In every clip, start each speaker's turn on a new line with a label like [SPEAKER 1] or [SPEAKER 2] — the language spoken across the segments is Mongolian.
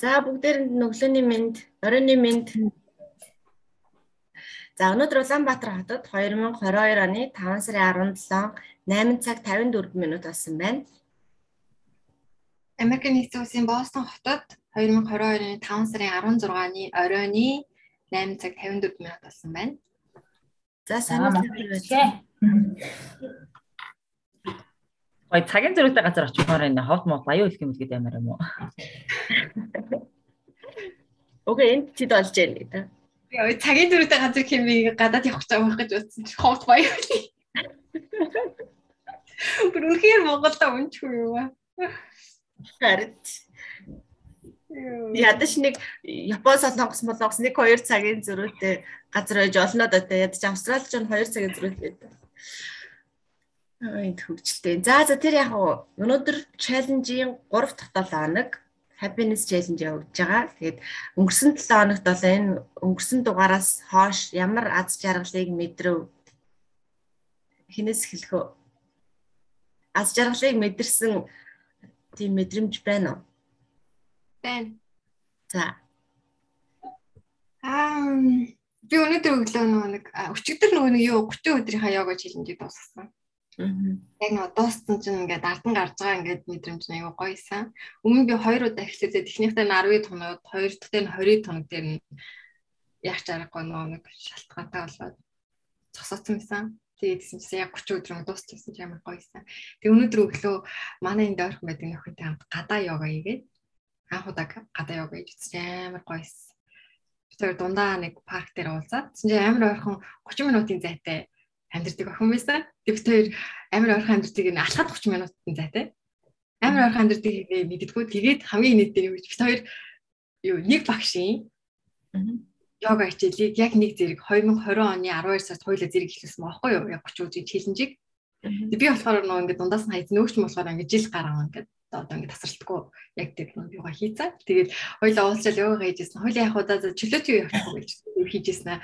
[SPEAKER 1] За бүгдээрэнд өглөөний мэнд, оройн мэнд. За өнөөдөр Улаанбаатар хотод 2022 оны 5 сарын 17 8 цаг 54 минут болсон байна.
[SPEAKER 2] Америк нэгдсэн улсын Бостон хотод 2022 оны 5 сарын 16-ны оройны 8 цаг 54 минут болсон байна.
[SPEAKER 1] За сайн байна.
[SPEAKER 3] Гой цагийн зөрүүтэй газар очихоор энэ ховт мод баяу хэлэх юм гээд ямар юм уу?
[SPEAKER 1] Окей, энд чид олж яана гэдэг.
[SPEAKER 2] Яа, цагийн зөрүүтэй газар хэмээг гадаад явах гэж байгаа гэж утсан чи ховт баяу хэлээ. Бүр үнхээр Монголда унчихгүй юу аа.
[SPEAKER 1] Харин Ядаж нэг Япон солонгос молонгос нэг 2 цагийн зөрүүтэй газар байж олно да ядаж Австрали ч 2 цагийн зөрүүтэй байдаг. Энд хөгжилтэй. За за тэр яг өнөөдөр чаленжийн 3 дахь 7 хоног happiness challenge явуулж байгаа. Тэгээд өнгөрсөн 7 хоногт бол энэ өнгөрсөн дугаараас хойш ямар аз жаргалыг мэдрв хинээс эхлэх вэ? Аз жаргалыг мэдэрсэн тийм мэдрэмж байна уу?
[SPEAKER 2] Байна.
[SPEAKER 1] За.
[SPEAKER 2] Аа би өнөөдөр өглөө нэг өчигдөр нөгөө нэг юу 30 өдрийн хаяага чиленжийг дуусгасан. Яг нөө дууссан чинь ингээд ардан гарч байгаа ингээд мэдрэмж нь аюу гоёсан. Өмнө би хоёр удаа эхлэхдээ техниктэй нь 10 тоног, хоёр дахьтай нь 20 тоног дээр нь яг чаргагүй нөө нэг шалтгаантай болоод зогсооцсон байсан. Тэгээд гэсэн чинь яг 30 өдрөнд дуусчихсан ч ямар гоёсан. Тэг өнөөдөр өглөө манай энд ойрхон байдаг нөхөдтэй хамт гадаа йога хийгээд анх удаа гадаа йога хийж үзсэн амар гоёсан. Тэр дундаа нэг парк дээр уулзаад чинь амар ойрхон 30 минутын зайтай амьдэрдэг охин байсан. Тэг бид хоёр амар ойрхон амьдэрдэг нь алхаад 30 минутын зайтай. Амар ойрхон амьдэрдэг хийгээ мэддэггүй. Тэгээд хамгийн нийтдээ юу гэж бид хоёр юу нэг багшийн йога хичээлийг яг нэг зэрэг 2020 оны 12 сард хоёулаа зэрэг эхлүүлсэн байхгүй юу? Яг 30 өдрийн челленжийг. Би болохоор нөгөө ингээд дундаас нь хайц нөгөөч болохоор ингээд жил гараа ингээд одоо ингээд тасралтгүй яг тэр юугаа хийцаа. Тэгээд хоёулаа уулзчаал йога хийжсэн. Хоёулаа яг удаа чөлөөт юу явахгүй гэж хийжсэн.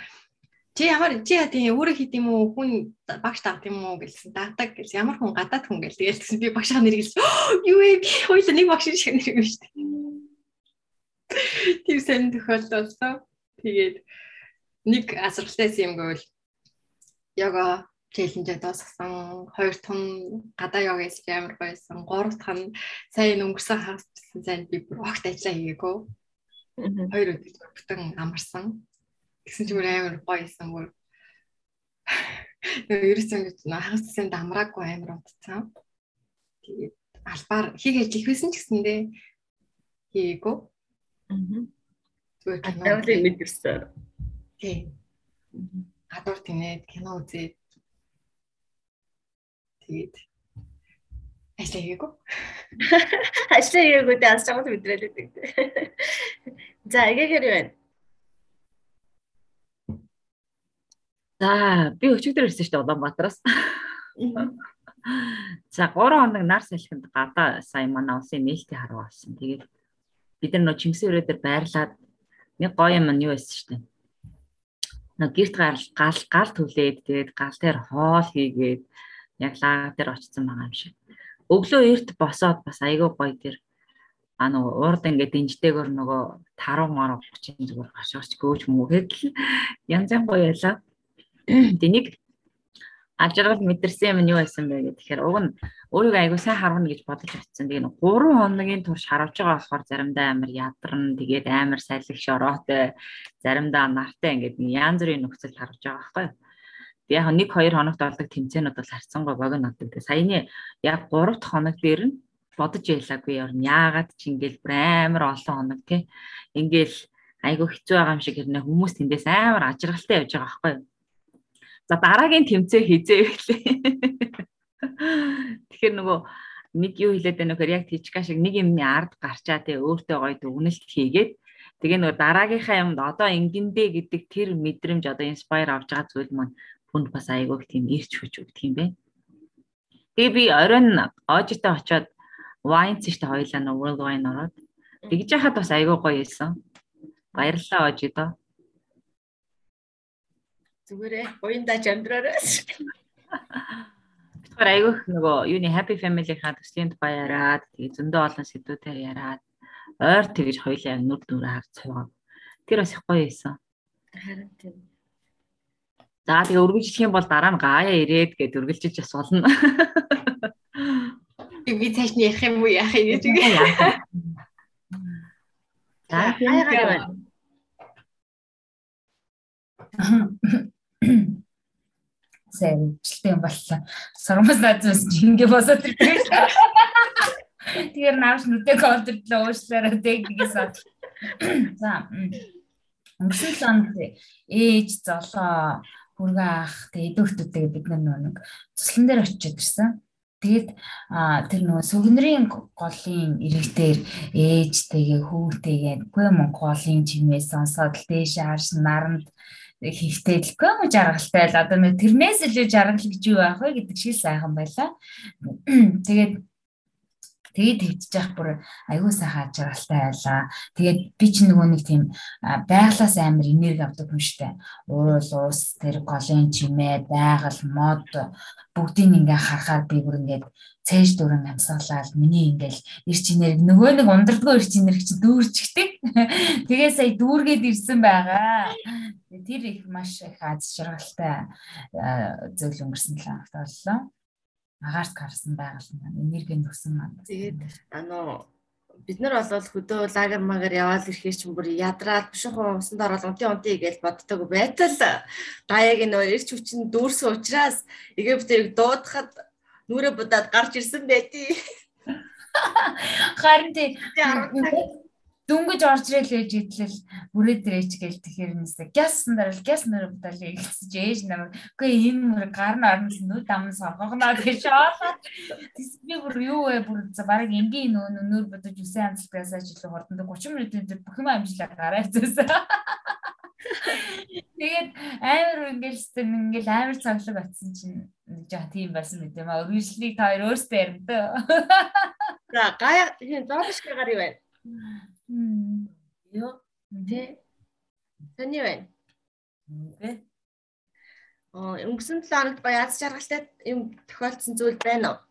[SPEAKER 2] Чи ямар чи тийм өөрөө хийд юм уу хүн багш тагд юм уу гэлсэн дагдаг гэсэн ямар хүн гадаад хүн гэл тэгэл тэгсэн би багшаа нэргэлсэн юу вэ би хоёул нэг багш шиг нэр юм шүү дээ. Тийм сэн тохиолдолсон. Тэгээд нэг асралтай юм гэвэл яга челленжээ дуусгасан. Хоёр тун гадаа йога хийж амар гойсон. Гурав дахь нь сайн өнгөрсөн хагас сайн би бүр огт ажиллаа хийгээгүй. Хоёр өдөр бүтэн амарсан. Тэгсэн чинь амар гоёсэн бүр. Нөгөө ерөөсөн гэж хагас цэсэнд амраагүй амар унтцсан. Тэгээд албаар хийгээж их байсан ч гэсэндээ хийгээгүй. Аа.
[SPEAKER 1] Зүгээр гадаалыг мэдэрсэн.
[SPEAKER 2] Тий. Гадуур тинээд кино үзээд тэгээд ажлаа хийгээгүй.
[SPEAKER 1] Ажлаа хийгээгүй дээ аз жаргал мэдрээд байдаг. За, эгээгээр юу вэ?
[SPEAKER 3] За би өчигдөр ирсэн шүү дээ Улаанбаатараас. За 3 хоног нар салхинд гадаа сая манай улсын нээлтийн харуу болсон. Тэгээд бид нар нөө Чингис өрөө дээр байрлаад нэг гоё юм нь юу байсан шүү дээ. Нэг гэрт гал гал гал түлээд тэгээд гал дээр хоол хийгээд яг лаг дээр очсон байгаа юм шиг. Өглөө эрт босоод бас айгүй гоё тэр а нөгөө урд ингээд дэнжтэйгөр нөгөө таруу маруу чинь зүгээр гарч гөөж мөгээд л янз янз гоё ялаа. Тэнийг ажиргал мэдэрсэн юм нь юу байсан бэ гэх тэгэхээр уг нь өөрийгөө айгуу сайн харуулна гэж бодож очсон. Тэгээ 3 хоногийн турш харуулж байгаа болохоор заримдаа амар ядарна, тэгээд амар салхи шороотой, заримдаа нартай ингээд янз бүрийн нөхцөл харуулж байгаа байхгүй юу. Тэгээ яг 1 2 хоногт болдог тэмцээнүүд бол харьцангуй богино. Тэгээ саяны яг 3 дахь хоног дээр нь бодож байлаагүй юм. Яагаад ч ингээл амар олон хоног тий. Ингээл айгуу хэцүү байгаа юм шиг хэрнээ хүмүүс тэндээс амар ажиргалтай явж байгаа байхгүй юу За дараагийн тэмцээн хизээ гэлээ. Тэгэхээр нөгөө нэг юу хэлээд байна вэхээр яг тийчка шиг нэг юмны ард гарчаа тий өөртөө гоё дүгнэлт хийгээд тэгээ нөгөө дараагийнхаа юмд одоо ингэндээ гэдэг тэр мэдрэмж одоо инспайр авч байгаа зүйл маань хүнд бас айгуух тийм ирч хүч өгдөг юм бэ. Тэгээ би оройн оожтой очоод wine цэжтэй хоёлаа нөгөө world wine ороод тэгж яхад бас айгуу гоё хэлсэн. Баярлалаа оожидоо
[SPEAKER 1] Зүгээрээ уяндаж амьдраарай.
[SPEAKER 3] Тэгэхээр айгүйх нөгөө юуны happy family-ийнхаа төслийн тухай яриад тэгээ зөндөө олон сэдвүүдээр яриад ойр тэгж хоёлаа нүр дүрээ харж цугаа. Тэр бас их гоё байсан.
[SPEAKER 1] Харин тийм.
[SPEAKER 3] За тэгээ өргөжлөх юм бол дараа нь гаяа ирээд гэд өргөлжиж бас болно.
[SPEAKER 2] Би цааш нь ярих юм уу яах юм гэж.
[SPEAKER 3] За гаяа
[SPEAKER 4] Сайн жилтэй боллоо. Сурмас наадмаас жингээ босоод ирдэг. Тэгэхээр нааш нүдээ контроллоо уушлаараа тэгээс ад. За өнгөрсөн санд ээж золоо хүргээ ах тэгээ идэвхтүүдээ бид нар нэг цуслан дээр очиж ирсэн. Тэгээд тэр нөгөө сүгнэрийн голын иргэдээр ээжтэйгээ хүүтэйгээ үгүй Монголын чимээ сонсоод дээш харш наранд хөвтөлгүй юм жаргалтай л одоо нэг тэрнээс илүү жаргал гэж юу байх вэ гэдэг шиг сайхан байлаа. Тэгээд тэгээд твдчих бүр аягүй сайхан жаргалтай байлаа. Тэгээд би ч нөгөө нэг тийм байглаас амар энерги авдаг хүн штэ. Уул уус тэр голын чимээ байгаль мод бүгдийг ингээ харахаар би бүр ингээд цээж дөрөн амьсгалаад миний ингээл ир чинээр нөгөө нэг ундардгүй ир чинээр чи дүүрчгтэй. Тэгээ сая дүүргээд ирсэн байгаа. Тэр их маш их аз жаргалтай зөвл өнгөрсөн 7 хоногт боллоо. Агаарт гарсан байгаль маань энерги нөсөн маань.
[SPEAKER 1] Тэгээд аноо бид нар бол хөдөө лагер магаар яваал ирэхээр чинь бүр ядраад биш хуу усанд ороод унти унти гэж боддог байтал гаяг нөө ирч хүчин дүүрсэн учраас Египтийг дуудахад нүрэ будаад гарч ирсэн байдий.
[SPEAKER 4] Харин тий дүнгэж орж ирэл ээж идлэл бүрээ дээрэж гээл тэгэхээр нэсэ гяссан дараа гяс нүрэ будаад ихсэж ээж намайг үгүй энэ нүрэ гарна орноос нүд ам сонгогноо гэж. Тэс би бүр юу вэ бүр баг энгийн нөө нүр будаж үсэн амжилтаасаа жилүү хордонд 30 минутын бүх юм амжилтаа гараа хэвчээсэн. Тэгээд амар ингээл стен ингээл амар цаглаг атсан чинь нэг жаа тийм байсан мэт юм аа. Үргэлжлэлийг та хоёр өөрсдөө ярина.
[SPEAKER 1] За гая тийм зоолш гараа юу байна? Йоо. Тэ. Таны байна. Тэ. Аа өнгөрсөн 7 хоногт гоё аз жаргалтай юм тохиолдсон зүйл байна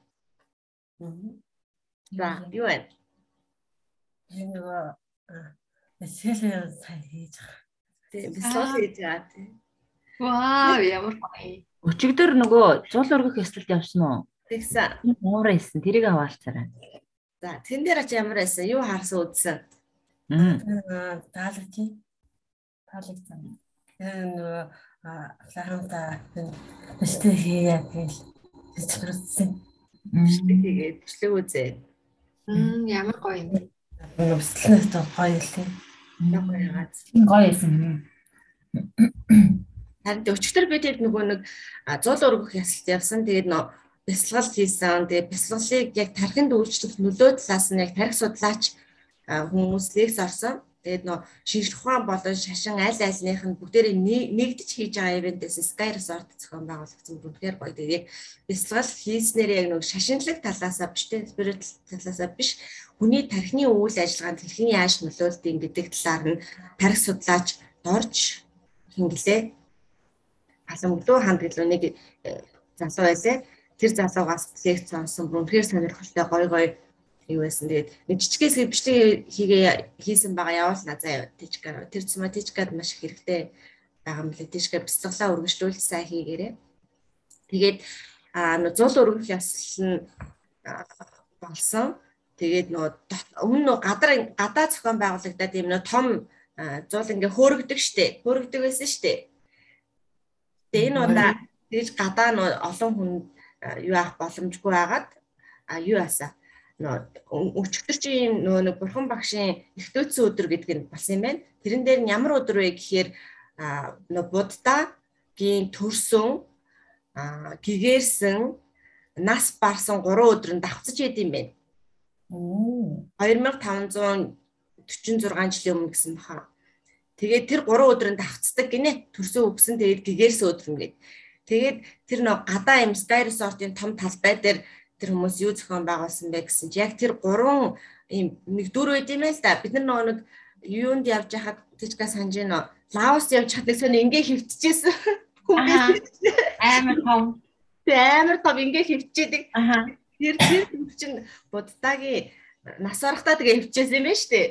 [SPEAKER 1] уу? За юу байна?
[SPEAKER 5] Энэ нөгөө эсэлээ сайн хийж байгаа
[SPEAKER 1] Тийм бислол хийж байгаа тийм.
[SPEAKER 2] Вау ямар гоё.
[SPEAKER 3] Өчигдөр нөгөө зул өргөх эсэлд явсан уу?
[SPEAKER 1] Тэгсэн.
[SPEAKER 3] Ямар байсан? Тэрийг аваалцаарай.
[SPEAKER 1] За тэн дээр ач ямар байсан? Юу харсан үзсэн?
[SPEAKER 5] Аа таалагч. Таалагцсан. Тэгээ нөгөө лахамта өстэй хийя гэж хэлчихсэн.
[SPEAKER 1] Өстэй хийгээд төслөг үзээ.
[SPEAKER 2] Мм ямар гоё юм.
[SPEAKER 5] Өслөөс гоё л юм.
[SPEAKER 1] Ямар яагаад.
[SPEAKER 4] Гоё байсан.
[SPEAKER 1] Харин өчтөр би тэгэд нөгөө нэг зуул өргөх ясалт явсан. Тэгээд нөө бясалгал хийсэн. Тэгээд бясалгалыг яг тархинд үйлчлэх нөлөө талаас нь яг тархи судлаач хүмүүс лекц орсон. Тэгээд нөө шинжлэх ухаан болон шашин аль альных нь бүгдээрээ нэгдэж хийж байгаа ивэнтээс Sky Resort зохион байгуулагдсан бүгдээр гоё. Тэгээд яг бясалгал хийснээр яг нэг шашинлаг талаасаа биш тэ спирит талаасаа биш хүний тархины үйл ажиллагаанд хэрхэн яаж нөлөөлдөг гэдэг талаар нь тархи судлаач дорж хинглээ. Алан өглөө ханд гэлөө нэг э, залуу байлаа. Тэр залуугаас лекц сонсон. Үнэхээр сонирхолтой гоё гоё юу байсан. Тэгээд нэг жижигээс бичлэг хийгээ хийсэн байгаа явуулна заа тижкаар. Тэр цоматичкад маш их хэрэгтэй байгаа юм лээ. Тижкаар бяцлаглаа өргөжлүүл сайн хийгээрээ. Тэгээд а зул өргөх ясал нь болсон. Тэгээд нөгөө өмнө нөгөө гадар гадаа зохион байгуулагдаад юм нөө том зул ингээ хөөрөгдөг штэ. Хөөрөгдөг байсан штэ. Тэгээд энэ удаа тэгж гадаа нөө олон хүн юу авах боломжгүй байгаад а юу яасаа өчигдөр чи нөгөө нэг бурхан багшийн ихтөөцсөн өдөр гэдэг нь болсон юм байна. Тэрэн дээр нь ямар өдөр вэ гэхээр нөгөө буддагийн төрсөн гэгэрсэн нас барсан 3 өдөр нь давхцаж идэв юм байна. Оо 2546 жилийн өмнө гэсэн баха. Тэгээд тэр 3 өдрөнд давхцдаг гинэ. Төрсөн үгсэн тэгээд гэгэрсэн өдөр ингээд. Тэгээд тэр нөө гадаа Sky Resort-ийн том талбай дээр тэр хүмүүс юу зохион байгуулсан бэ гэсэн чи яг тэр гурван ийм нэг дүр байд юм л да. Бид нар нэг юунд явж хахад тийчгээ санаж гинөө. Лаос явж хад нэг сони ингээ хөвтчихсэн.
[SPEAKER 2] Амар том.
[SPEAKER 1] Тэ амар том ингээ хөвтчихэд. Тэр тэр чинь буддагийн нас барахтаа тэгээ хөвчээсэн юм байна шүү дээ.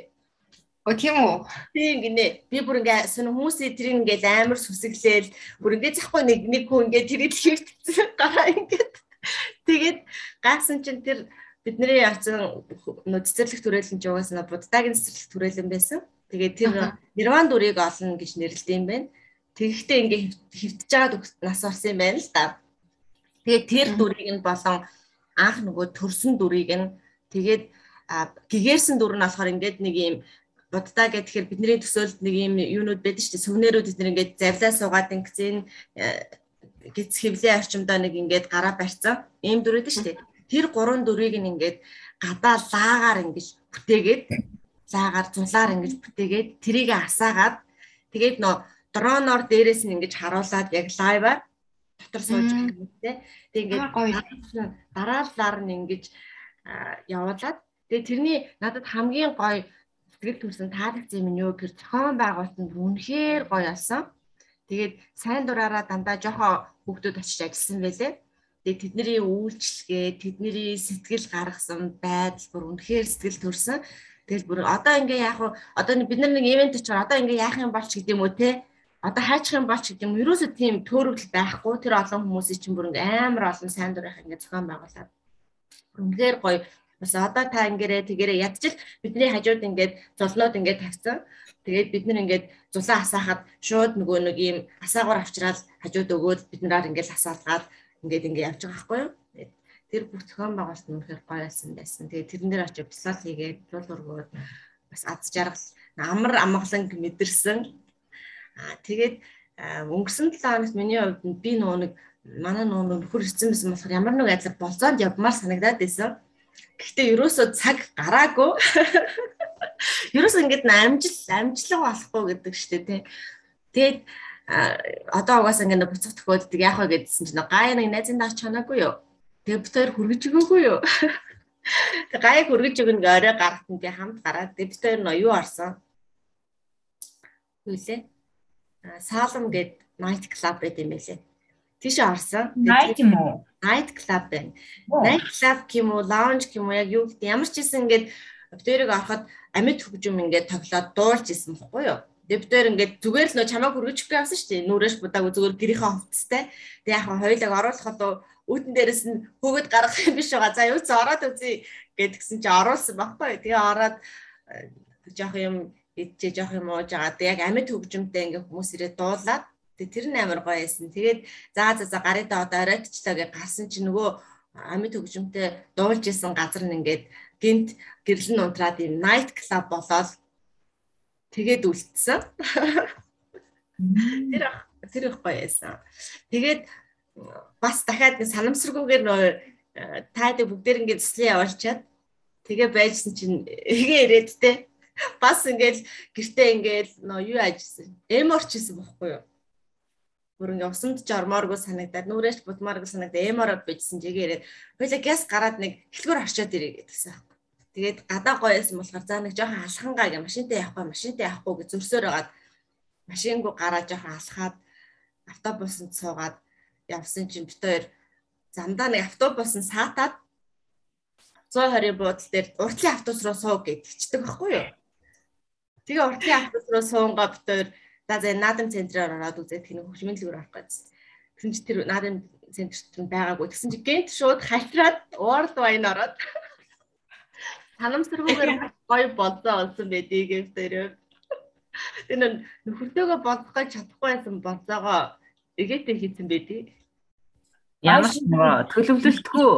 [SPEAKER 2] Оо тийм үү?
[SPEAKER 1] Тийм гинэ. Би бүр ингээ сүн хүмүүсийн тэр ингээл амар сүсэглээл бүр ингээ захгүй нэг нэг хүн ингээ тэр ил хөвтсөн гараа ингээд. Тэгээд гайхсан чинь тэр бидний явцсан нөө цэцэрлэг түрээлэн ч угаасаа буддагийн цэцэрлэг түрээлэн байсан. Тэгээд тэр нирван дүрийг олно гэж нэрлэдэг юм байна. Тэгэхдээ ингээ хөвтөж байгаа нас орсон юм байна л да. Тэгээд тэр дүрийг нь болон анх нөгөө төрсөн дүрийг нь тэгээд гэгэрсэн дүр нь болохоор ингээд нэг юм буддаа гэхээр бидний төсөөлд нэг юм юунууд байдаг шүү дээ. Сүвнэрүүд эдгээр ингээд завлаа суугаад ингэсэн гэц хэвлээ орчимдоо нэг ингээд гараа барьцсан. Ийм байдаг шүү дээ. Тэр гурван дүрийг нь ингээд гадаа лаагаар ингэж бүтээгээд лаагаар зулаар ингэж бүтээгээд тэрийг асаагаад тэгээд нөө дроноор дээрээс нь ингэж харуулад яг лайваар дотор сууж байгаа юм те. Тэг ингээд дараалалаар нь ингэж явуулаад тэгээ тэрний надад хамгийн гоё сэтгэл төрсэн таалагдсан юм нь юу гэхээр зохион байгуулалтанд үнэхээр гоё болсон. Тэгээд сайн дураараа дандаа жоохон хүүхдүүд очиж ажилласан байлээ. Тэгээд тэдний үйлчлэгээ, тэдний сэтгэл гаргасан байдал бүр үнэхээр сэтгэл төрсэн. Тэгэл бүр одоо ингээ яах вэ? Одоо бид нар нэг ивент очоор одоо ингээ яах юм болч гэдэг юм уу те? Одоо хайчих юм болч гэдэг юм. Ерөөсөө тийм төөрөвл байхгүй. Тэр олон хүмүүсийн чинь бүр ингээ амар олон сайн дурынх ингээ зохион байгуулад. Үнэхээр гоё Бас одоо та ингэрээ тэгэрээ ядчил бидний хажууд ингээд золноод ингээд тавьсан. Тэгээд бид нар ингээд зулаа асаахад шууд нөгөө нэг ийм асаагаар авчраад хажууд өгөөд бид нараар ингээд асаалгаад ингээд ингээд явж байгаа байхгүй юу? Тэр бүх зохион байгуулалт нь үнэхээр гоё байсан байсан. Тэгээд тэрэн дээр очиж бясалгал хийгээд зул ургууд бас аз жаргал амар амгаланг мэдэрсэн. Аа тэгээд өнгөрсөн 7 хоногт миний хувьд би нөгөө нэг манай нөгөө нөхөр ирсэн байсан болохоор ямар нэг айдлаар болцоонд явмаар санагдаад байсан. Гэхдээ ерөөсөө цаг гараагүй. Ерөөсөө ингэж амжил амжлаг болохгүй гэдэг штэ тий. Тэгээд одоо угаасаа ингэ буцах төхөөддөг яах вэ гэдсэн чинь гай нэг найзын даа чанаагүй юу. Тэгээд хоёр хүргэж өгөөгүй юу. Тэг гай хүргэж өгнө гэ орой гарахт би хамт гараад хоёр нөө юу орсон. Хүлээ. Салам гэд night club байт юм байлээ. Тийш орсон.
[SPEAKER 4] Night юм уу?
[SPEAKER 1] night club байна. Night club юм уу, lounge юм уу яг юу гэдэг ямар ч гэсэн ингээд битэрийг ороход амьд хөгжим ингээд тоглоод дуулж исэн бохгүй юу? Битэр ингээд зүгээр л нөө чамааг хүргэчихгүй явсан шүү дээ. Нүрээш будааг зүгээр гэрийнхээ хувцастай. Тэгээ яг хоёлаг оруулахад үүдэн дээрээс нь хөгöd гаргах юм биш байгаа. За юу ч ороод үзье гэдгсэн чи оруулсан баггүй. Тэгээ ороод э, жоох юм идчихээ жоох юм ууж байгаа. Тэгээ яг амьд хөгжимтэй ингээд хүмүүс ирээд дуулаад тэр нь амар гоё байсан. Тэгээд за за за гарыда одоо оройтчлаа гэж гарсан чи нөгөө амьд хөгжимтэй дуулж исэн газар нь ингээд гинт гэрлэн унтраад юм night club болоод тэгээд үлдсэн. Тэр тэр их гоё байсан. Тэгээд бас дахиад санамсаргүйгээр нөө таадаг бүгдээр ингээд цэслэн явуулчаад тэгээ байжсэн чинь эгээ ирээд те бас ингээд гэртээ ингээд нөө юу ажилласан. Эм орчихсан бохгүй юу? Бүр ингээ усанд ч ормооргүй санагдаад нүрээч будмааргүй санагдаад эмороод бичсэн чигээр хоёлаа газ гараад нэг хэлгүүр орчоод ирээ гэдгсэн байхгүй. Тэгээд гадаа гоё байсан болохоор за нэг жоохон алхангаа гэ машинтай явахгүй машинтай явахгүй гэж зөрсөөр байгаад машингүй гараа жоохон алхаад автобусанд суугаад явсан чинь бид хоёр замдаа нэг автобус нь саатаад 120 буудлын дээр уртлын автобус руу сууг гэдгчдэг байхгүй юу. Тэгээ уртлын автобус руу суунгаа бид хоёр За за наадам центрээр ороод үзээд тэнэг хөгжмийн дэлгүүр авах гэсэн. Тэгсэн чи тэр наадам центрт нь байгаагүй. Тэгсэн чи гэнт шууд хальтраад уурд вайн ороод санамсаргүйгээр гоё болзоо олсон байдгийг гэмтэрөө. Тэр нөхөртөөгөө бодгож чадахгүй байсан болзоогоо эгээтэй хийсэн байдгийг.
[SPEAKER 3] Ямар ч төлөвлөлтгүй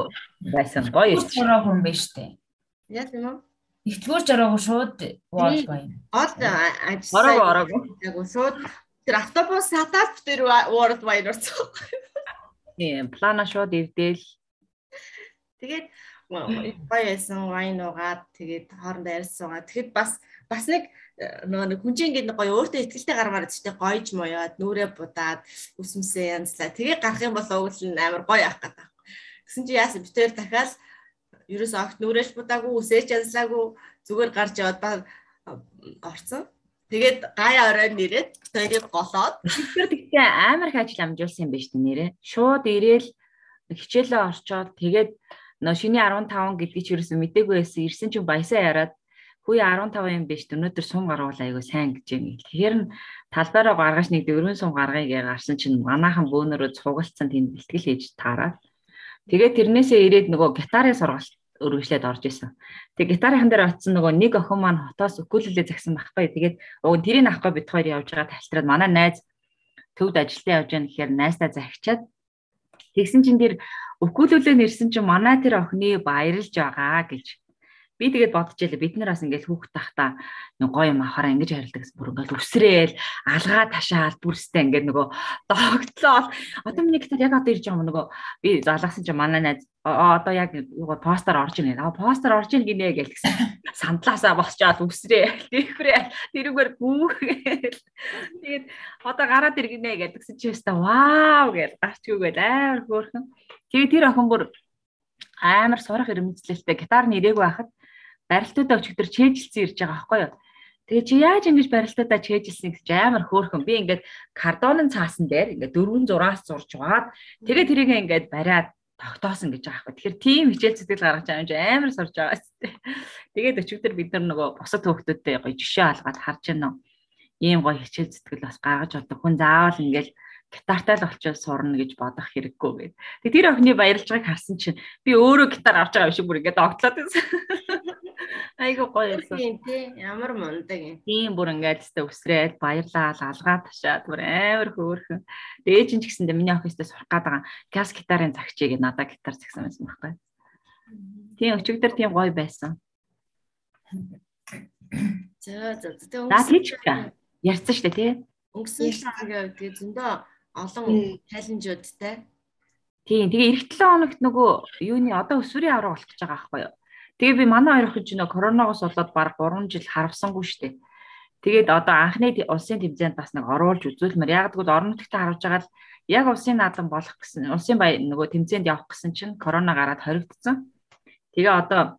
[SPEAKER 3] байсан гоё
[SPEAKER 4] ирсэн. Хүн биш үү?
[SPEAKER 1] Яа тийм үү?
[SPEAKER 4] Ихтлгүүр жараагүй шууд уул байна.
[SPEAKER 1] Ол ажилласан.
[SPEAKER 3] Ороо ороогүй.
[SPEAKER 1] Яг шууд тэр автобус сатаад тэр уурд баяр орсон.
[SPEAKER 3] Тийм, плана шууд ивдэл.
[SPEAKER 1] Тэгээд гоёсэн вайн уугаад тэгээд хоорондоо ярьсангаа. Тэгэхэд бас бас нэг э, нөгөө нэг хүнжин ингээд гоё өөртөө ихтгэлтэй гармаар зүгтээ гоёж моёод нүрээ будаад үсмсээ янзлаа. Тэгээ гарах юм бол нь амар гоё авах гэдэг. Гэсэн чи яасан битээр дахиад ерөөс огт нүрэж будаагүй үсэж янзлаагүй зүгээр гарч яваад орцсон. Тэгээд гай орой нэрээд хоёрыг голоод
[SPEAKER 3] тэгэхээр тэгтээ амар их ажил амжуулсан юм байна шүү дээ нэрээ. Шууд ирээл хичээлээ орчоод тэгээд нөө шиний 15 гэдгийг ч ерөөсөө мдээгүй байсан. Ирсэн чинь баясаа яраад хүү 15 юм биш өнөөдөр сум гаргуул айгу сайн гэж юм. Тэгэхээр нь талбайраа гаргаж нэг дөрвөн сум гаргая гэж гарсан чинь манаахан бөөнөрөө цугалтсан тэнд бэлтгэл хийж таараад тэгээд тэрнээсээ ирээд нөгөө гитарын сургалт өргөжлээд орж исэн. Тэгээ гитарын дээр очсон нөгөө нэг охин маань хотоос укулеле загсан байхгүй. Тэгээд уг тэрийг авахгүй бит хоёр явж байгаа талтраад манай найз төвд ажилтаа явж байгаа гэхээр найздаа захичаад тэгсэн чинь тэр укулеле нэрсэн чинь манай тэр охины баярлж байгаа гэж Би тэгээд бодож ялээ бид нар бас ингээд хүүхд тахта нэг гоё юм авахаараа ингэж харилдаг гэсэн бүр ингээд өсрээл алгаа ташаал бүрстэй ингээд нөгөө догтлоо. Одоо миний гитар яг одоо ирж байгаа юм нөгөө би залгасан чинь манай найз одоо яг юугаар постэр орж ийн. Аа постэр орж ийн гинэ гэж гисэн. Сандлаасаа босчоод үсрээ. Тэрхрээ тэрүүгээр гүүгээл. Тэгээд одоо гараад иргэнэ гэдгсэн чи өста вау гэж гарч үгээд амар хөөрхөн. Тэгээд тэр охин бүр амар сурах ирмэцлэлтэй гитар нэрээгүй байхад барилтуудаа өчигдөр чэйжилсэн ирж байгаа байхгүй юу. Тэгээ чи яаж ингэж барилтуудаа чэйжилсэн гэж амар хөөрхөн. Би ингээд картонын цаасан дээр ингээд дөрвөн зураас зурж ваад тэгээ тэрийг ингээд бариад тогтоосон гэж байгаа байхгүй. Тэгэхээр тийм хичээл сэтгэл гаргаж байгаа юм амар сурж байгаа дээ. Тэгээд өчигдөр бид нар нөгөө бусад хүүхдүүдтэй гоё жишээ алгаад харж байна. Ийм гоё хичээл сэтгэл бас гаргаж болдог. Хүн заавал ингээд гитартай л олчоод сурна гэж бодох хэрэггүй гэд. Тэг тэр охины баярлж байгааг харсан чинь би өөрөө гитар авч байгаа юм шиг бүр ингээд огтлоод байсан. Айгу гоё байсан.
[SPEAKER 1] Тийм тий ямар мундаг юм.
[SPEAKER 3] Тийм бүр ингээд тест өсрээд баярлаад алгаа ташаад бүр амар хөөрхөн. Ээж нь ч гэсэндээ миний охин өстө сурах гээд байгаа газ гитарын загчийг надад гитар загсан байсан байхгүй. Тийм өчигдөр тийм гоё байсан.
[SPEAKER 1] За за за.
[SPEAKER 3] За тийч ярьсан шүү дээ тий.
[SPEAKER 1] Өнгөрсөн жилийн үед зөндөө олон чаленжуудтай.
[SPEAKER 3] Тийм. Тэгээ эх 7 хоногт нөгөө юуны одоо өсвөрийн авраг болох гэж байгаа байхгүй юу? Тэгээ би манай хоёр охин ч нөө коронавигоос болоод баг 3 жил харавсангүй дээ. Тэгээд одоо анхны улсын тэмцээнд бас нэг оруулж үзүүлмээр. Яг тэгвэл орон нутгад харуулж байгаа л яг улсын наадам болох гэсэн улсын бай нөгөө тэмцээнд явах гэсэн чинь корона гараад хоригдсон. Тэгээ одоо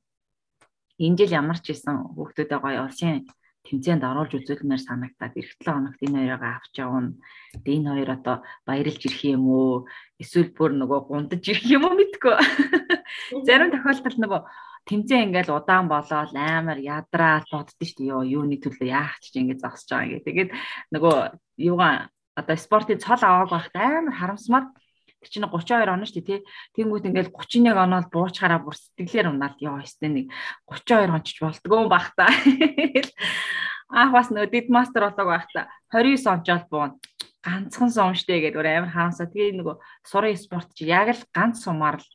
[SPEAKER 3] энэ жил ямар ч исэн хүүхдүүдээ гоё улсын тэмцээнд оруулж үзүүлмээр санагдаад эх 7 хоногт энэ хоёроо авч явна. Тэгээ энэ хоёр одоо баярлж ирэх юм уу? Эсвэл бүр нөгөө гундаж ирэх юм уу мэдгүй. Зарим тохиолдолд нөгөө тэмцээн ингээл удаан болоод амар ядраал боддоо шүү дээ. Йоо юуны төлөө яах ч ингэ зогсож байгаа ингэ. Тэгээд нөгөө юугаа одоо спортын цол авааг байхад амар харамсмаар Тэр чинь 32 он шүү дээ тий. Тэнгүүд ингээл 31 оноод буучаараа бүр сэтгэлээр унаал ёо өстэй нэг 32 онч болдгоо бах та. Аах бас нөө дид мастер болоог байх та. 29 ончоод буун ганцхан сум штэ гэдэг амар хаансаа. Тэгээ нөгөө сурын спорт чи яг л ганц сумаар л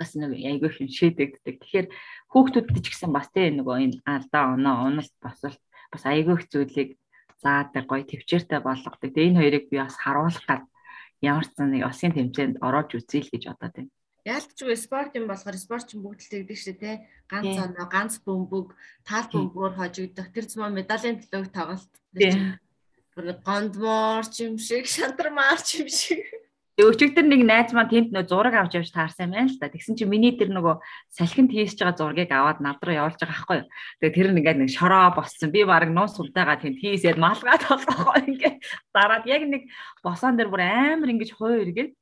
[SPEAKER 3] бас нэг айгүй юм шийдэгддэг. Тэгэхээр хүүхдүүдэд ч гэсэн бас тий нөгөө энэ алдаа оноо уналт босолт бас айгүй их зүйлийг заадаг гоё төвчээртэй болгодог. Тэгээ энэ хоёрыг би бас харуулах гад ямар ч нэг осын тэмцээнд ороод үзье л гэж бодоод байна.
[SPEAKER 1] Яалтчгүй спорт юм болохоор спорт ч бүгд л тэгдэг шүү дээ. Ганц оноо, ганц бөмбөг, таал бөмбөгөөр хожигдох тэр зам медалийн төлөв тоглолт. Гондмор ч юм шиг, шантармаар ч юм шиг.
[SPEAKER 3] Тэгээ өчигдөр нэг найз маань тэнд нөө зураг авч явж таарсан байна л да. Тэгсэн чинь миний тэр нөгөө салхинд хийсэж байгаа зургийг аваад над руу явуулж байгаа байхгүй юу. Тэгээ тэр нь ингээд нэг шороо босцсон. Би баг нуус сувтайгаа тэнд хийсээд малгаад болохоо ингээд дараад яг нэг босон дээр бүр амар ингэж хой эргээд.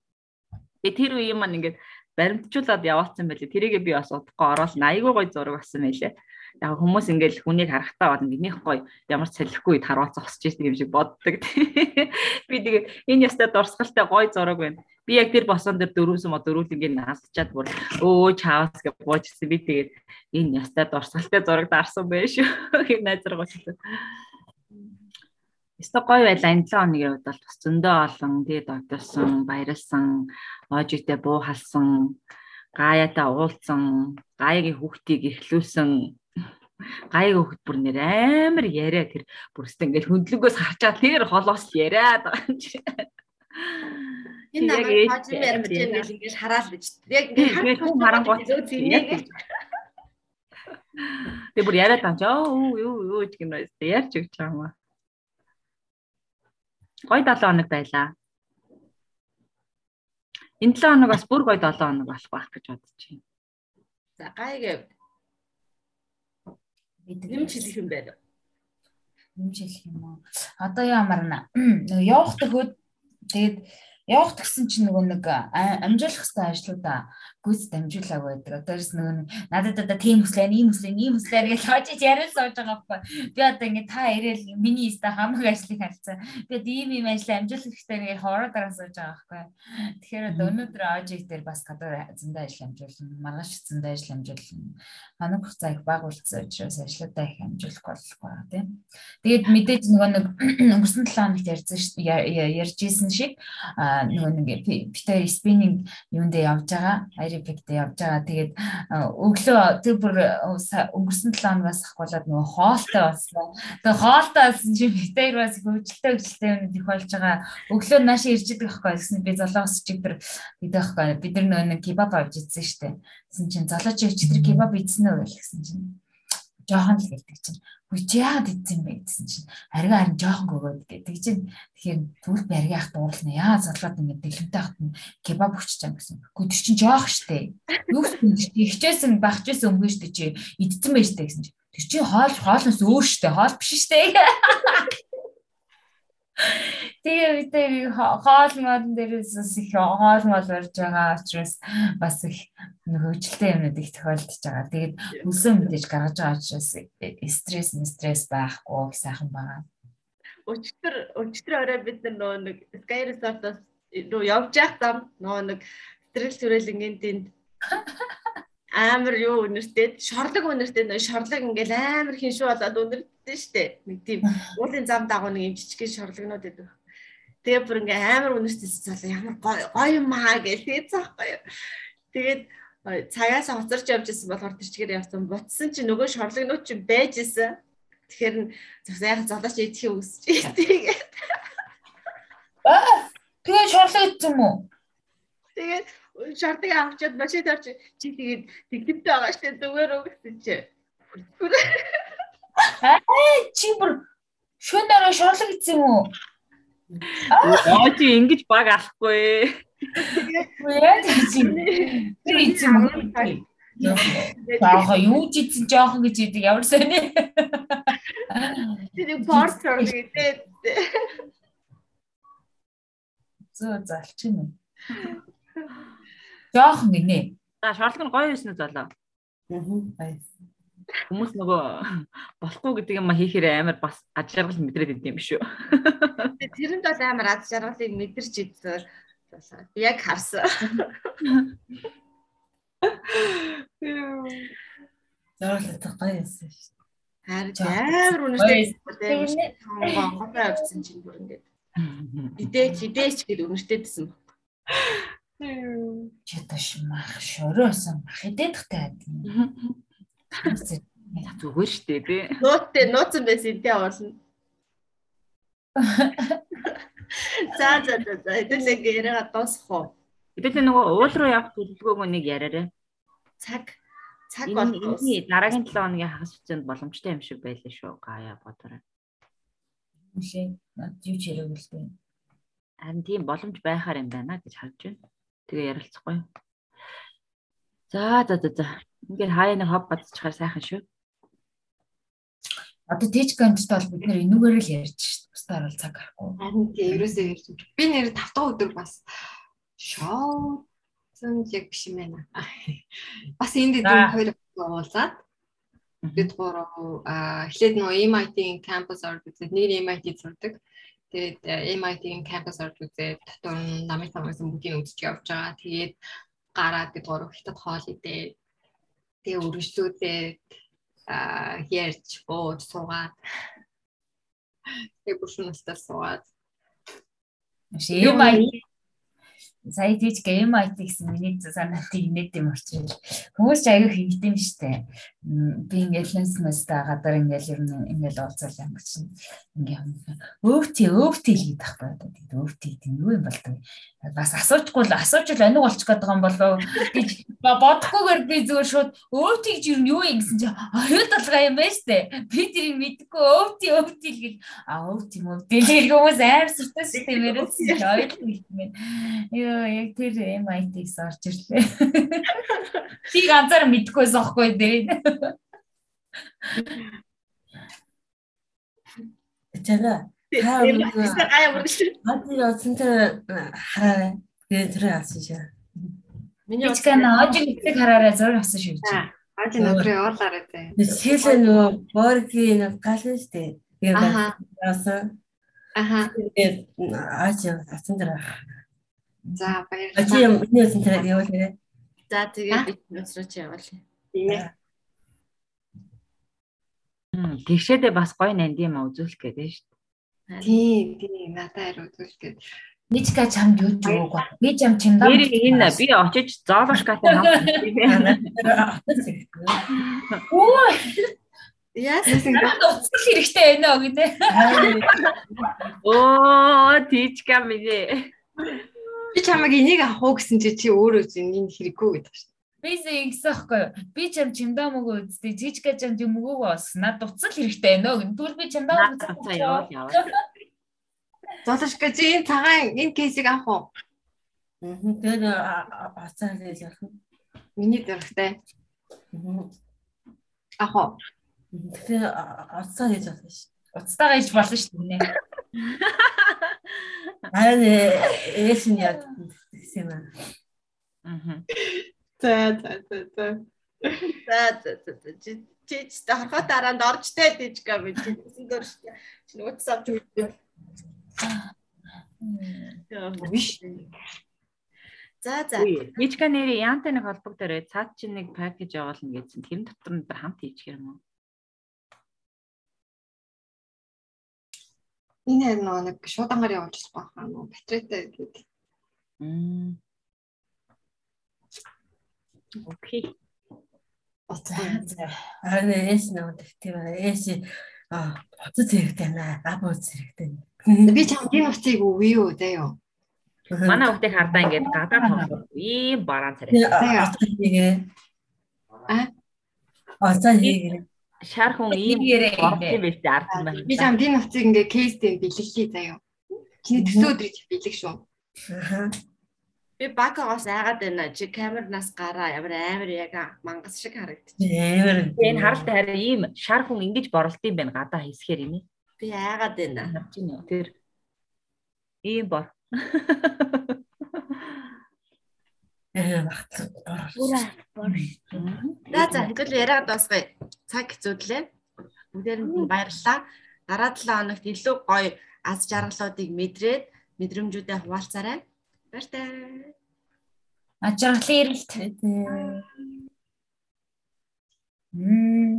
[SPEAKER 3] Тэгээ тэр үе маань ингээд баримтжуулаад яваацсан байлээ. Тэрийгээ би бас удахгүй ороод айгүй гой зураг болсон байлээ яг хүмүүс ингээл хүнийг харахтаа бод ингэнийх гоё ямар ч салхигүй харуулж зогсож ирсэн юм шиг боддог. Би тэгээ энэ ястай дурсгалтай гоё зураг байна. Би яг тэр босон дээр дөрөвсөн мо дөрүүлэнгийн наасчаад бүр өө чаавс гэж буужсэн. Би тэгээд энэ ястай дурсгалтай зураг дарсан байж шүү. Хэм найзраг болчихсон. Өстой гоё байлаа энэ 7 хоногийн хувьд бол зөндөө олон тэгээд одосон, баярлсан, оожигтэй буу халсан, гаяатаа уулзсан, гаягийн хүүхдийг эхлүүлсэн гайг хөхт бүр нэр амар яриа тэр бүрстэ ингээл хөндлөнгөөс харчаа тэр холоос яриад байгаа юм чи.
[SPEAKER 1] Энэ намайг хажим байгаа юм ингээл хараал гэж. Яг
[SPEAKER 3] ингээд хүн харангуй зүйнийг Тэг бүр яриад байгаа ч юу юу юу юм байна. Ярьж өгч байгаа юм аа. Гой 7 хоног байлаа. Энэ 7 хоног бас бүр гой 7 хоног болох байх гэж бодож байна.
[SPEAKER 1] За гайг Нэмж хэлэх юм байна.
[SPEAKER 4] Нэмж хэлэх юм уу? Одоо ямар нэ? Нөгөө явах төхөд тэгээд явах гэсэн чинь нөгөө нэг амжуулах хэвээр ажлуудаа гүйц дамжуулаг байдаг. Одоос нөгөө надад одоо тийм хүслээ, ийм хүслээ, ийм хүслээ гэж хожиж яриад сууж байгаа байхгүй. Би одоо ингэ та ирээл миний иста хамаг ажлыг харцсан. Би ийм ийм ажил амжуулах хэрэгтэй гэж хоороо дараа сууж байгаа байхгүй. Тэгэхээр одоо өнөөдөр ажиг дээр бас гадар зөндөө ажил амжуулна. Маргааш зөндөө ажил амжуулна. Ханаг хугацаа их баг үлдсэн учраас ажлуудаа их амжуулах болохгүй тийм. Тэгээд мэдээж нөгөө нэг өнгөрсөн 7 хоногт ярьсан ярьжсэн шиг нөгөө нэг битээр спиннинг юунд явж байгаа аэробиктэй явж байгаа. Тэгээд өглөө тэр бүр өнгөрсөн 7 хоногоос ахгуулаад нөгөө хоолтой болсон. Тэгээд хоолтой болсон чи битээр бас хөвжөлтэй хөвжөлтэй юм их болж байгаа. Өглөө нааш ирж идэх байхгүй гэсэн би золоос чигдэр идэх байхгүй. Бид нар нөгөө кебаб авч идсэн шүү дээ. Гэсэн чинь золооч чигдэр кебаб идсэн үү гэсэн чинь жоохон л гэдэг чинь үгүй яагаад идсэн бэ? гэсэн чинь ариг харин жоохон өгөөд гэдэг. Чинь тэгэхээр түл бариг ах дуурлна яа залгаад ингэ дэлгэнтэй ахт нь кебаб өчч чам гэсэн үгүй тэр чинь жоох штэ юу гэсэн чинь ихчээсэн багчээсэн өмгөө штэ чи идсэн байж штэ гэсэн чинь. Тэр чинь хоол хоолноос өөр штэ хоол биш штэ Тэгээ үедээ хоол модон дээрээс их хоол мол барьж байгаа учраас бас их хөвчлөлтэй юмнууд их тохиолдож байгаа. Тэгээд өсөө мэдээж гаргаж байгаа учраас стресс, стресс байхгүй сайхан байгаа.
[SPEAKER 1] Өчтөр өчтөр орой бид нөгөө нэг Sky Resort-оос руу явж явах зам нөгөө нэг стресс төрөлнгийн тэнд амар юу үнэртэй шорлог үнэртэй нөө шорлог ингээл амар хиншүү болоод үнэртэй штэ нэг тийм уулын зам дагуу нэг юм жижиг шорлогнууд байдаг. Тэгээ бүр ингээл амар үнэртэй цаалаа ямар гоё юм аа гэж тэгээд цаахгүй юу. Тэгээд цагаас хоцорч явж исэн болохоор тэр чигээр явсан. Бутсан чи нөгөө шорлогнууд чи байж исэн. Тэгэхээр зөвхөн яг залууч идэх юм үсэж тэгээд.
[SPEAKER 4] Аа тэгээ шорлог идсэн юм уу?
[SPEAKER 1] Тэгээд шаардыг авчиад машин тарч чи тэгээд тэгтэмтэй байгаа штэ зүгээр үү гэсэн чи.
[SPEAKER 4] Аа чи бүр дараа шорлог идсэн юм уу?
[SPEAKER 3] Аа чи ингэж баг алахгүй.
[SPEAKER 4] Яа чи. Тэр идсэн юм? Яага юу ч идсэн жоохон гэж идэг ямар сони.
[SPEAKER 1] Тэр портер гэдэг.
[SPEAKER 4] Зөө залчин юм. Жохон гинэ.
[SPEAKER 3] За шорлог нь гоё байсан уу залуу?
[SPEAKER 5] Аа.
[SPEAKER 3] Хүмүүс нөгөө болохгүй гэдэг юм хийхээр амар бас аж жаргал мэдрээд идэв юм шүү.
[SPEAKER 1] Тэрэнд бол амар аж жаргалыг мэдэрч идсэн. Яг харсан.
[SPEAKER 5] Зорлог гоё юмсан шүү.
[SPEAKER 1] Харин амар үнэтэй. Гонготой авчихсан чинь бүр ингээд. Идээч идээч гэдэг үнэтэйсэн.
[SPEAKER 4] Чаташ мах шороосон мах идэх таад.
[SPEAKER 3] Зүгээр штэ тий.
[SPEAKER 1] Нууттай нууцсан байсан тий оолно. За за за за хэдүүлээ яриага дуусах уу?
[SPEAKER 3] Хэдүүлээ нөгөө уул руу явах төлөвлөгөөг нэг яриарэ.
[SPEAKER 1] Цаг цаг бол
[SPEAKER 3] энэ дараагийн 7 хоногийн хагас хугацаанд боломжтой юм шиг байлаа шүү. Гаяа бодорой.
[SPEAKER 4] Үгүй юу ч яриаг л дээ.
[SPEAKER 3] Харин тийм боломж байхаар юм байна гэж харж байна. Тэгээ ярилцахгүй. За за за за. Ингээд хаяа нэг хоб бацчихаар сайхан шүү.
[SPEAKER 4] Одоо теж ганттай бол бид нэр энүүгээр л ярьж шүү. Бусдаар бол цаг гарахгүй.
[SPEAKER 2] Харин тийм ерөөсөө ярьж. Би нэр 5 дахь өдөр бас шоу зэн яг биш юм байна. Бас энд дэд хоёр уулзаад бид гурав эхлээд нөө MIT-ийн campus орж үзээд нэг MIT зурдаг. Тэгээд MIT-ийн campus орж үзээд дотор нь намын самгасан бүгдийг үзэж явж байгаа. Тэгээд гараад бид гурав хятад хоол идээ. Тэгээ үргэлжлүүлээд аа ярьж бууж суугаад тэгээ бүршүүн устаас суугаад
[SPEAKER 4] MIT сая тийч game IT гэсэн миний санаатыг инээд юм орчих. Хүмүүс ч аягүй хийгдэм штэ. Би ингээл лэнснэстэй гадар ингээл ер нь ингээл уулзал юм чинь ингээл өвти өвти хийх байхгүй одоо тийм өвти тийм юу юм бол бас асуучгүй л асууж л аниг болчих гээд байгаа юм болов гэж бодохгүйгээр би зүгээр шууд өвтиг жир нь юу юм гэсэн чинь ориод толгой юм байна штэ. Би тэрийг мэдгүй өвти өвти л гэж а өвти өвти л гэх хүмүүс амар сүртэй системээрээс ойлгохгүй юм. Йоо яг тэр MIT-с орж ирлээ. Тийг ганцаар мэдхгүйсэн аахгүй дээ.
[SPEAKER 5] Тэгэ. Хадны оцсон тэр хараарай. Тэгээ тэр авсан шээ.
[SPEAKER 1] Миний
[SPEAKER 4] Бичка ножиг эцэг хараарай зураг авсан шүү чи.
[SPEAKER 2] Ааж өнөөдрөө явуулаарай те.
[SPEAKER 5] Сэлэ нөгөө боргийн нэг гал нь штэ. Тэгээ
[SPEAKER 2] Аха.
[SPEAKER 5] авсан.
[SPEAKER 2] Аха.
[SPEAKER 5] Тэгээ аач авсан тэр.
[SPEAKER 2] За
[SPEAKER 5] Ачи
[SPEAKER 2] баярлалаа.
[SPEAKER 5] юм миний оцсон тэр явуулаарай.
[SPEAKER 1] За тэгээ би нөөцрөө чи яваалаа.
[SPEAKER 2] Тийм ээ.
[SPEAKER 3] Тэгшээдээ бас гоё нанд юм а үзүүлэх гэдэг шүү дээ.
[SPEAKER 2] Тийм тийм надад хариу үзүүлгээд.
[SPEAKER 4] Бичка чамд юу ч өгөөгүй. Би чам чимдаа.
[SPEAKER 3] Тэр энэ би очиж зоолошкатай хамт.
[SPEAKER 4] Оо,
[SPEAKER 1] Яасан
[SPEAKER 4] надад уцгал хэрэгтэй байна оо гинэ.
[SPEAKER 3] Оо тийчка минь.
[SPEAKER 2] Би чамайг энийг авах уу гэсэн чи чи өөрөө зин энэ хэрэггүй гэдэг шүү.
[SPEAKER 4] Би зэ ингэсэн байхгүй юу? Би чам чимдаа мөгөө үзтээ. Жижигка чамд юм өгөөгүй бас. Надад уцгал хэрэгтэй байна гин. Тэгвэл би чимдаа
[SPEAKER 3] явал.
[SPEAKER 2] Золошка чи энэ цагаан энэ кейсийг авах уу?
[SPEAKER 5] Тэр ацаа хэлж явах.
[SPEAKER 2] Миний дөрөвтэй. Авах уу?
[SPEAKER 5] Тэр ацаа хэлж явах шээ.
[SPEAKER 4] Уцтайгаа иж болно шүү дээ.
[SPEAKER 5] Харин ээш нь яг гэсэн юм аа.
[SPEAKER 3] Аа.
[SPEAKER 2] За за за за.
[SPEAKER 1] За за за за. чи чи ч хорхоо дараанд орж тэ дижга би чи гэсэн дөр шүү. Чи нууц авч өгдөө.
[SPEAKER 2] Биш.
[SPEAKER 1] За за.
[SPEAKER 3] Тийчка нэрээ яантай нэг холбогдорой. Цаад чи нэг пакэж явуулна гэсэн. Тэр дотор нь хамт хийчих юм уу?
[SPEAKER 2] Энэ харин нөгөө нэг шуудангаар явуулж байгаа нөгөө батарейтай гэдэг.
[SPEAKER 3] Мм. Окей.
[SPEAKER 5] Харин ээш нэг тийм ээш аа боцод хэрэгтэй наа. Габууц хэрэгтэй.
[SPEAKER 2] Би чамд энэ утсыг өгье юу заяа.
[SPEAKER 3] Манай хүүхдийг хардаа ингээд гадаад тоглох. Ийм бараан царай.
[SPEAKER 2] Аа?
[SPEAKER 5] Ацаа хийгээ.
[SPEAKER 3] Шар хүн ийм юм биш ард юм байна.
[SPEAKER 2] Би чамд энэ утсыг ингээ кейстэй бэлгэлээ заяа. Чиний төсөө өдрийг бэлэг шүү.
[SPEAKER 1] Би бакагоос айгаад байна. Чи камернаас гараа ямар амар яг мангас шиг харагдчих.
[SPEAKER 5] Эвэр.
[SPEAKER 3] Энэ харалтай хараа ийм шар хүн ингэж борлт юм байна гадаа хэсгээр юм.
[SPEAKER 1] Би айгаад байна.
[SPEAKER 3] Тэр ийм бор.
[SPEAKER 1] За за хэвэл яриад дуусгая. Цаг хэцүүдлээ. Бүгдээрэнд нь баярлалаа. Дараа 7 хоногт илүү гоё аз жаргалуудыг мэдрээд мэдрэмжүүдээ хуваалцаарай. Баяртай.
[SPEAKER 4] Ажиглалын эрэлт. Мм.